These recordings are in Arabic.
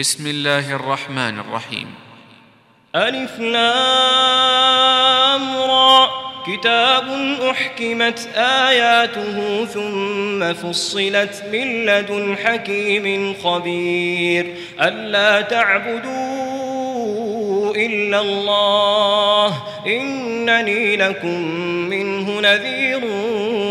بسم الله الرحمن الرحيم. ألف را. كتاب أحكمت آياته ثم فصلت من لدن حكيم خبير. ألا تعبدوا إلا الله. إنني لكم منه نذير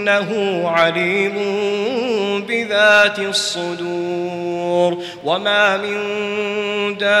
إنه عليم بذات الصدور. وما من دابة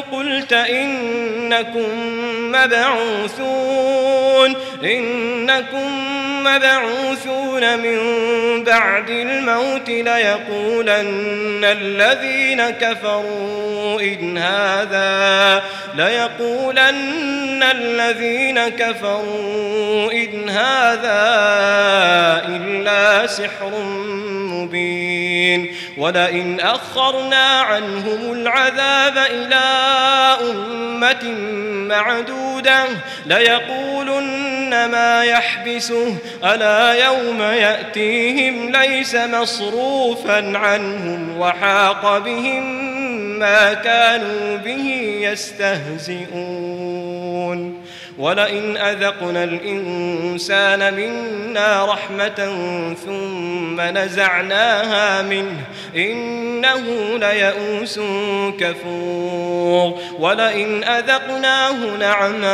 قلت إنكم مبعوثون إنكم مبعوثون من بعد الموت ليقولن الذين كفروا إن هذا ليقولن الذين كفروا إن هذا إلا سحر مبين. ولئن أخرنا عنهم العذاب إلى أمة معدودة ليقولن ما يحبسه ألا يوم يأتيهم ليس مصروفا عنهم وحاق بهم ما كانوا به يستهزئون. ولئن أذقنا الإنسان منا رحمة ثم نزعناها منه إنه ليئوس كفور ولئن أذقناه نعماء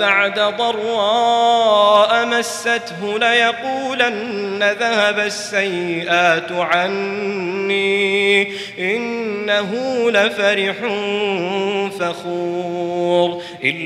بعد ضراء مسته ليقولن ذهب السيئات عني إنه لفرح فخور إلا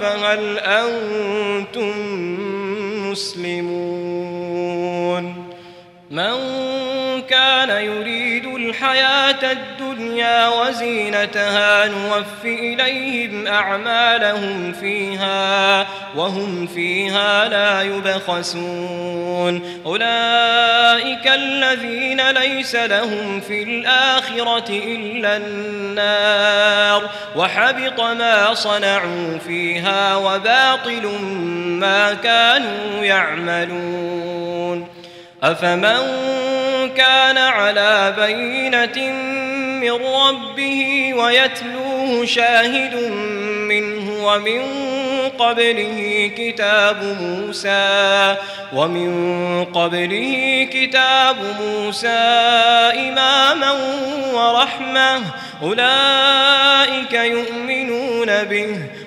فهل أنتم مسلمون؟ من كان يريد الحياة الدنيا الدنيا وزينتها نوف إليهم أعمالهم فيها وهم فيها لا يبخسون. أولئك الذين ليس لهم في الآخرة إلا النار وحبط ما صنعوا فيها وباطل ما كانوا يعملون. أفمن كان على بينة من ربه ويتلوه شاهد منه ومن قبله كتاب موسى ومن قبله كتاب موسى إماما ورحمة أولئك يؤمنون به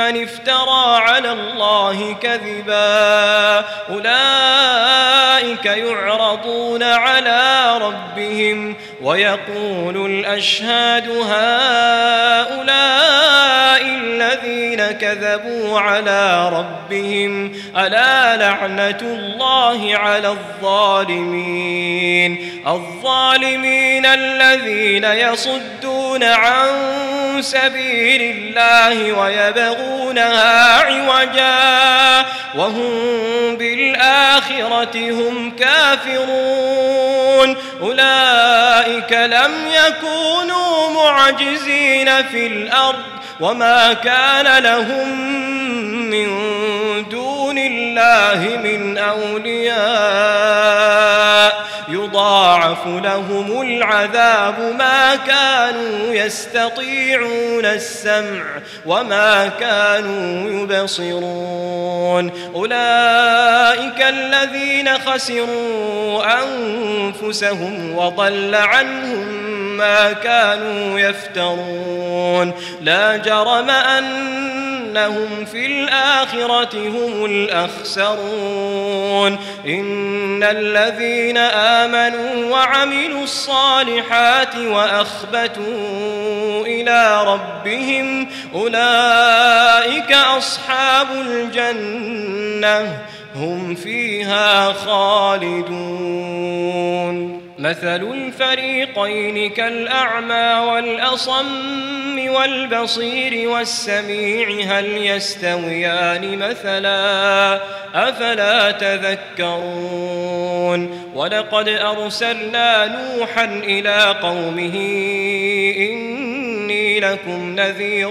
افترى على الله كذبا أولئك يعرضون على ربهم ويقول الأشهاد هؤلاء كذبوا على ربهم. ألا لعنة الله على الظالمين؟ الظالمين الذين يصدون عن سبيل الله ويبغونها عوجا وهم بالآخرة هم كافرون. أولئك لم يكونوا معجزين في الأرض. وما كان لهم من دون الله من أولياء. يضاعف لهم العذاب ما كانوا يستطيعون السمع وما كانوا يبصرون. أولئك الذين خسروا أنفسهم وضل عنهم ما كانوا يفترون. لا جرم أنهم في الآخرة هم الأخسرون. إن الذين آمنوا وعملوا الصالحات وأخبتوا إلى ربهم أولئك أصحاب الجنة هم فيها خالدون. مثل الفريقين كالأعمى والأصم والبصير والسميع هل يستويان مثلا؟ أفلا تذكرون؟ ولقد أرسلنا نوحا إلى قومه إني لكم نذير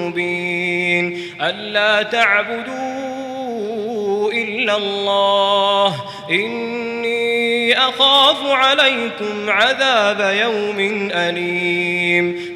مبين. ألا تعبدوا إلا الله أخاف عليكم عذاب يوم أليم.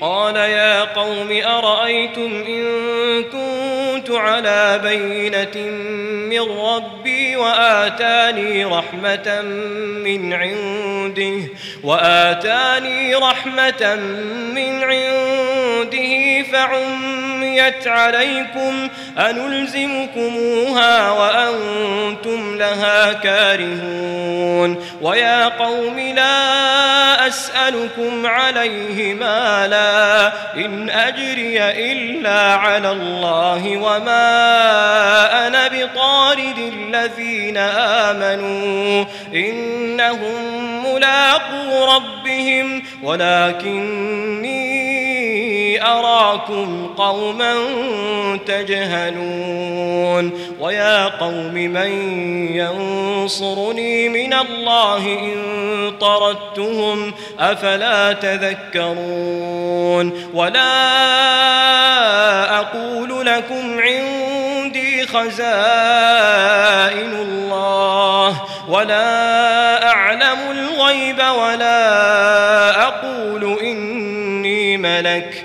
قال يا قوم أرأيتم إن كنت على بينة من ربي وآتاني رحمة من عنده وآتاني رحمة من عنده فعميت عليكم أنلزمكموها وأنتم لها كارهون ويا قوم لا أسألكم عليه مالا إن أجري إلا على الله وما أنا بطارد الذين آمنوا إنهم ملاقو ربهم ولكني أراكم قوما تجهلون ويا قوم من ينصرني من الله إن طردتهم أفلا تذكرون ولا أقول لكم عندي خزائن الله ولا أعلم الغيب ولا أقول إني ملك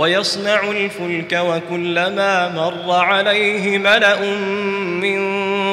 ويصنع الفلك وكلما مر عليه ملأ من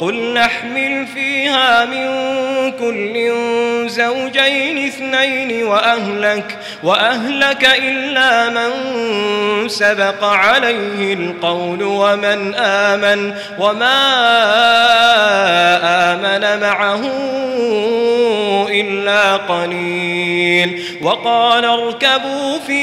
قل نحمل فيها من كل زوجين اثنين وأهلك وأهلك إلا من سبق عليه القول ومن آمن وما آمن معه إلا قليل. وقال اركبوا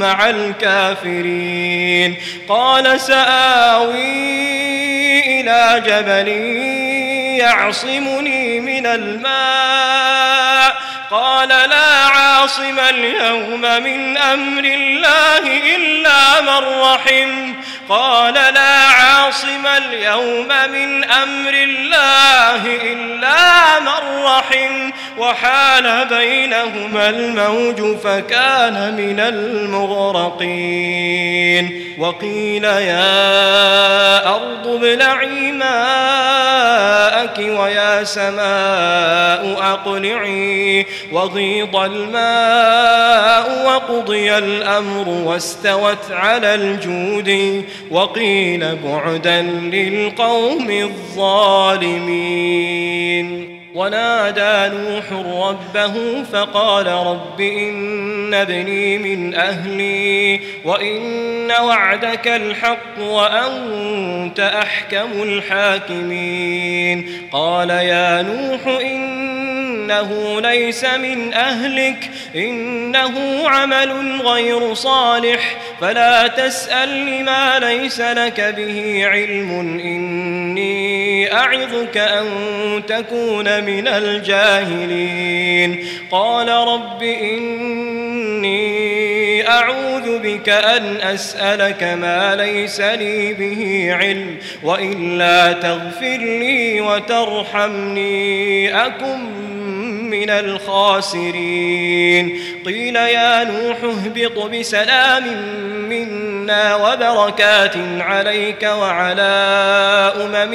مع الكافرين. قال سآوي إلى جبل يعصمني من الماء. قال لا عاصم اليوم من أمر الله إلا من رحم. قال لا عاصم اليوم من أمر الله إلا من رحم وحال بينهما الموج فكان من المغرقين وقيل يا أرض ابلعي ماءك ويا سماء أقلعي وغيض الماء وقضي الأمر واستوت على الجود وقيل بعدا للقوم الظالمين ونادى نوح ربه فقال رب إن ابني من أهلي وإن وعدك الحق وأنت أحكم الحاكمين. قال يا نوح إنه ليس من أهلك إنه عمل غير صالح فلا تسأل لما ليس لك به علم إني أعظك أن تكون من الجاهلين. قال رب إني أعوذ بك أن أسألك ما ليس لي به علم وإلا تغفر لي وترحمني أكن من الخاسرين. قيل يا نوح اهبط بسلام منا وبركات عليك وعلى أمم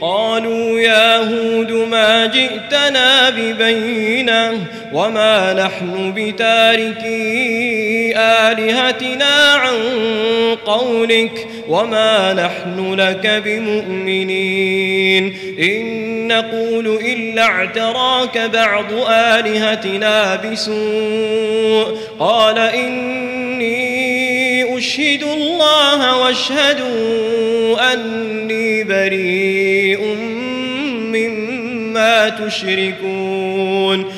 قالوا يا هود ما جئتنا ببينة وما نحن بتاركي آلهتنا عن قولك وما نحن لك بمؤمنين إن نقول إلا اعتراك بعض آلهتنا بسوء قال إني أشهد الله واشهدوا أني بريء مما تشركون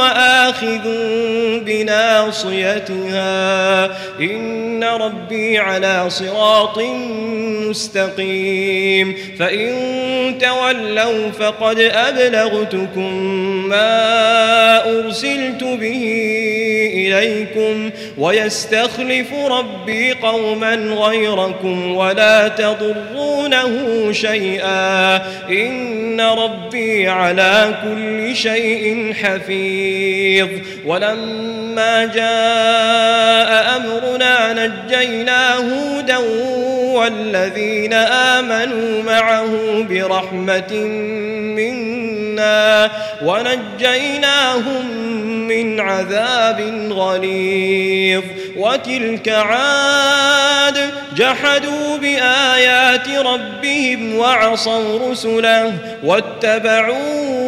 آخذ بناصيتها. إن ربي على صراط مستقيم. فإن تولوا فقد أبلغتكم ما أرسلت به إليكم. ويستخلف ربي قوما غيركم ولا تضرونه شيئا. إن ربي على كل شيء حفيظ. ولما جاء أمرنا نجينا هودا والذين آمنوا معه برحمة منا ونجيناهم من عذاب غليظ. وتلك عاد جحدوا بآيات ربهم وعصوا رسله واتبعوا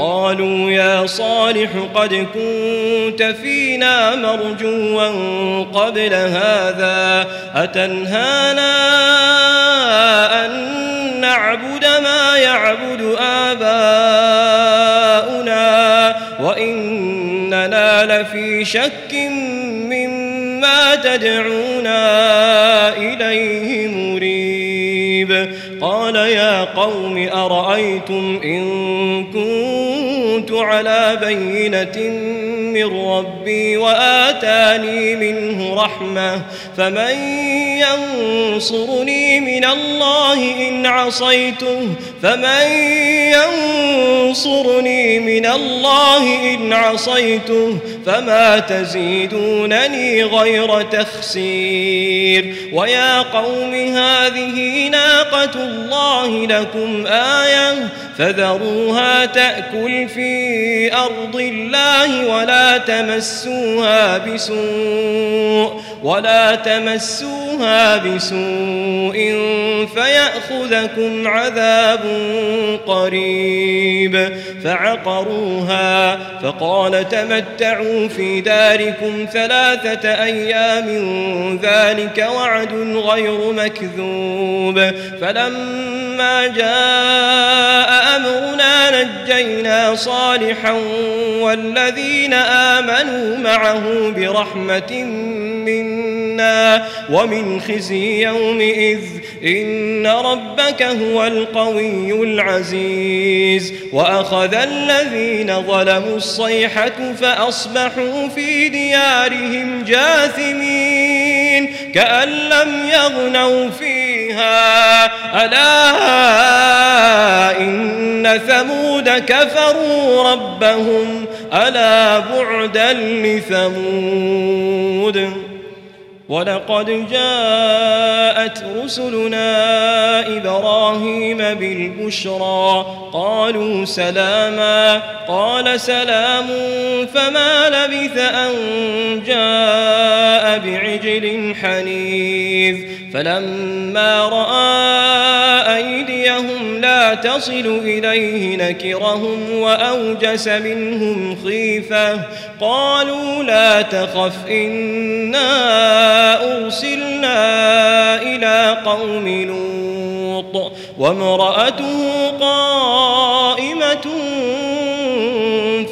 قالوا يا صالح قد كنت فينا مرجوا قبل هذا أتنهانا أن نعبد ما يعبد آباؤنا؟ وإننا لفي شك مما تدعونا إليه مريب. قال يا قوم أرأيتم إن كنت على بينة من ربي وآتاني منه رحمة فمن ينصرني من الله إن عصيته فمن ينصرني من الله إن عصيته فما تزيدونني غير تخسير. ويا قوم هذه ناقة الله لكم آية فذروها تأكل في أرض الله ولا تمسوها بسوء ولا تمسوها بسوء فيأخذكم عذاب قريب. فعقروها فقال تمتعوا في داركم ثلاثة أيام ذلك وعد غير مكذوب. فلما جاء أمرنا نجينا صالحا والذين آمنوا معه برحمة ومن خزي يومئذ إن ربك هو القوي العزيز. وأخذ الذين ظلموا الصيحة فأصبحوا في ديارهم جاثمين كأن لم يغنوا فيها. ألا إن ثمود كفروا ربهم؟ ألا بعدا لثمود؟ ولقد جاءت رسلنا إبراهيم بالبشرى. قالوا سلاما. قال سلام فما لبث أن جاء بعجل حنيذ. فلما رأى أيديهم لا تصل إليه نكرهم وأوجس منهم خيفة. قالوا لا تخف إنا أرسلنا إلى قوم لوط وامرأته قائمة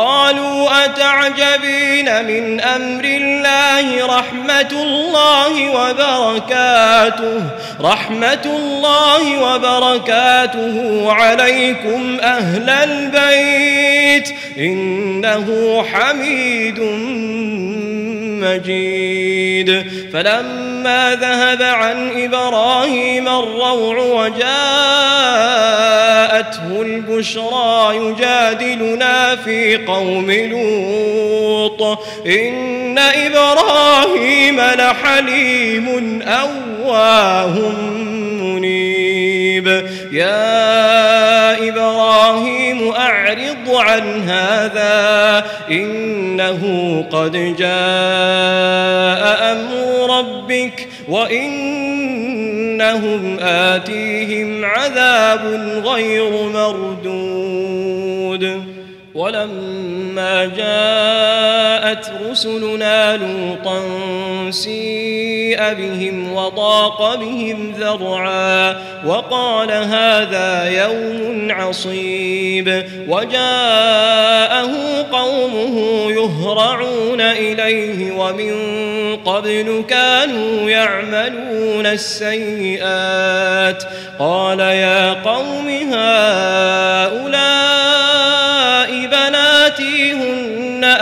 قالوا أتعجبين من أمر الله رحمة الله وبركاته؟ رحمة الله وبركاته. عليكم أهل البيت. إنه حميد مجيد. فلما ذهب عن إبراهيم الروع وجاءته البشرى يجادلنا في قوم لوط إن إبراهيم لحليم أواه منيب يا إبراهيم أعرض عن هذا إنه قد جاء أمر ربك وإنهم آتيهم عذاب غير مردود. ولما جاءت رسلنا لوطا سيء بهم وضاق بهم ذرعا وقال هذا يوم عصيب وجاءه قومه يهرعون إليه ومن قبل كانوا يعملون السيئات قال يا قوم هؤلاء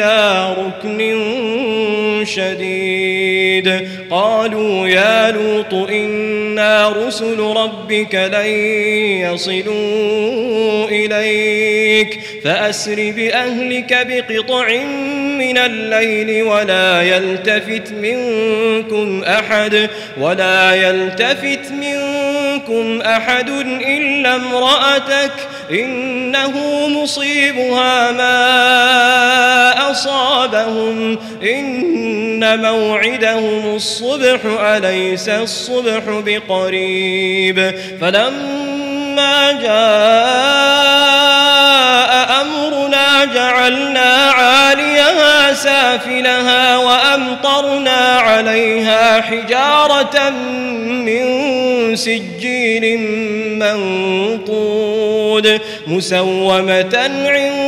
إلى ركن شديد. قالوا يا لوط إنا رسل ربك لن يصلوا إليك. فأسر بأهلك بقطع من الليل ولا يلتفت منكم أحد ولا يلتفت منكم أحد إلا امرأتك. إنه مصيبها ما أصابهم. إن موعدهم الصبح أليس الصبح بقريب؟ فلما جاء أمرنا جعلنا عاليها سافلها وأمطرنا عليها حجارة من سجيل منطود مسومة عند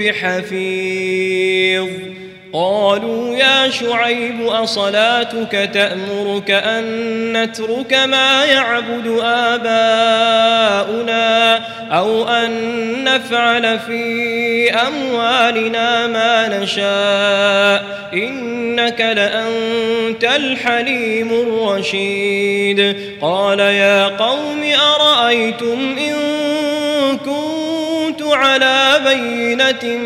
بحفيظ. قالوا يا شعيب أصلاتك تأمرك أن نترك ما يعبد آباؤنا أو أن نفعل في أموالنا ما نشاء؟ إنك لأنت الحليم الرشيد. قال يا قوم أرأيتم إن كنت على بينة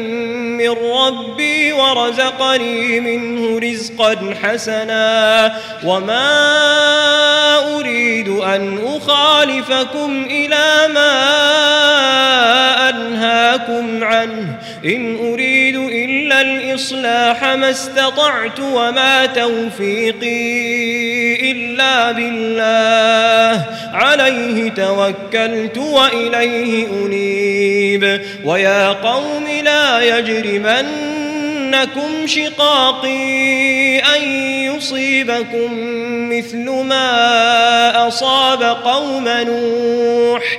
من ربي ورزقني منه رزقا حسنا وما أريد أن أخالفكم إلى ما أنهاكم عنه. إن أريد إلا الإصلاح ما استطعت وما توفيقي إلا بالله. عليه توكلت وإليه أنيب. ويا قوم لا يجرمنكم شقاقي أن يصيبكم مثل ما أصاب قوم نوح.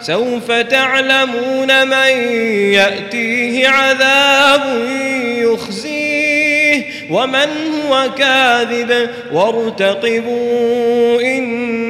سوف تعلمون من يأتيه عذاب يخزيه ومن هو كاذب وارتقبوا إني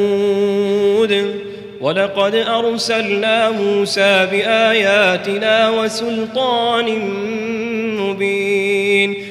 ولقد أرسلنا موسى بآياتنا وسلطان مبين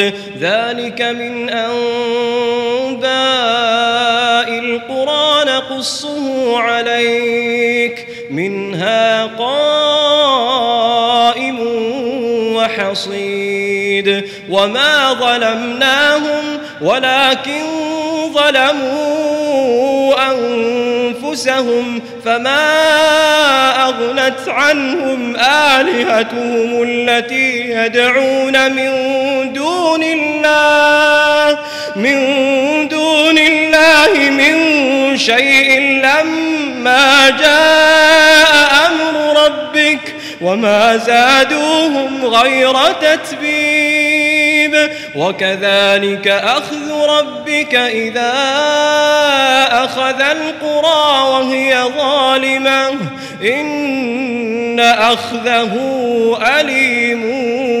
ذلك من أنباء القرى نقصه عليك منها قائم وحصيد. وما ظلمناهم ولكن ظلموا أنفسهم فما أغنت عنهم آلهتهم التي يدعون من دون الله من دون الله من شيء لما جاء أمر ربك وما زادوهم غير تتبيب. وكذلك أخذ ربك إذا أخذ القرى وهي ظالمة. إن أخذه أليم.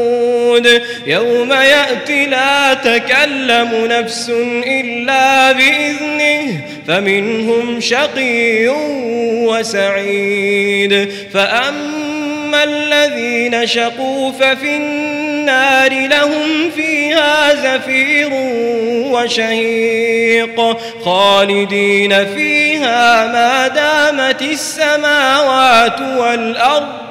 يوم يأتي لا تكلم نفس إلا بإذنه فمنهم شقي وسعيد. فأما الذين شقوا ففي النار لهم فيها زفير وشهيق. خالدين فيها ما دامت السماوات والأرض.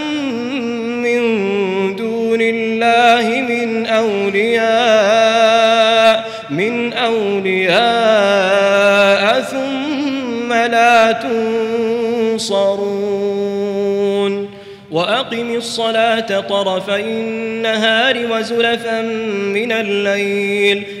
دون الله من أولياء من أولياء ثم لا تنصرون. وأقم الصلاة طرفي النهار وزلفا من الليل.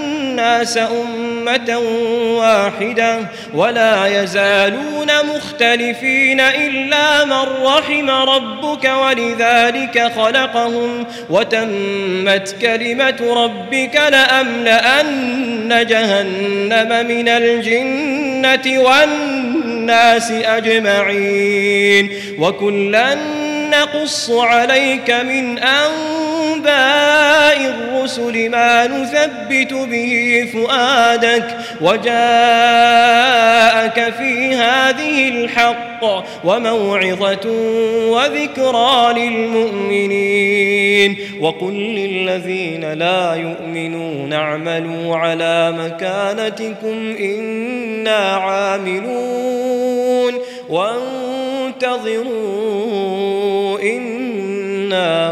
أمة واحدة ولا يزالون مختلفين إلا من رحم ربك ولذلك خلقهم وتمت كلمة ربك لأملأن جهنم من الجنة والناس أجمعين وكلا نقص عليك من أنباء الرسل ما نثبت به فؤادك وجاءك في هذه الحق وموعظة وذكرى للمؤمنين وقل للذين لا يؤمنون اعملوا على مكانتكم إنا عاملون وانتظروا إنا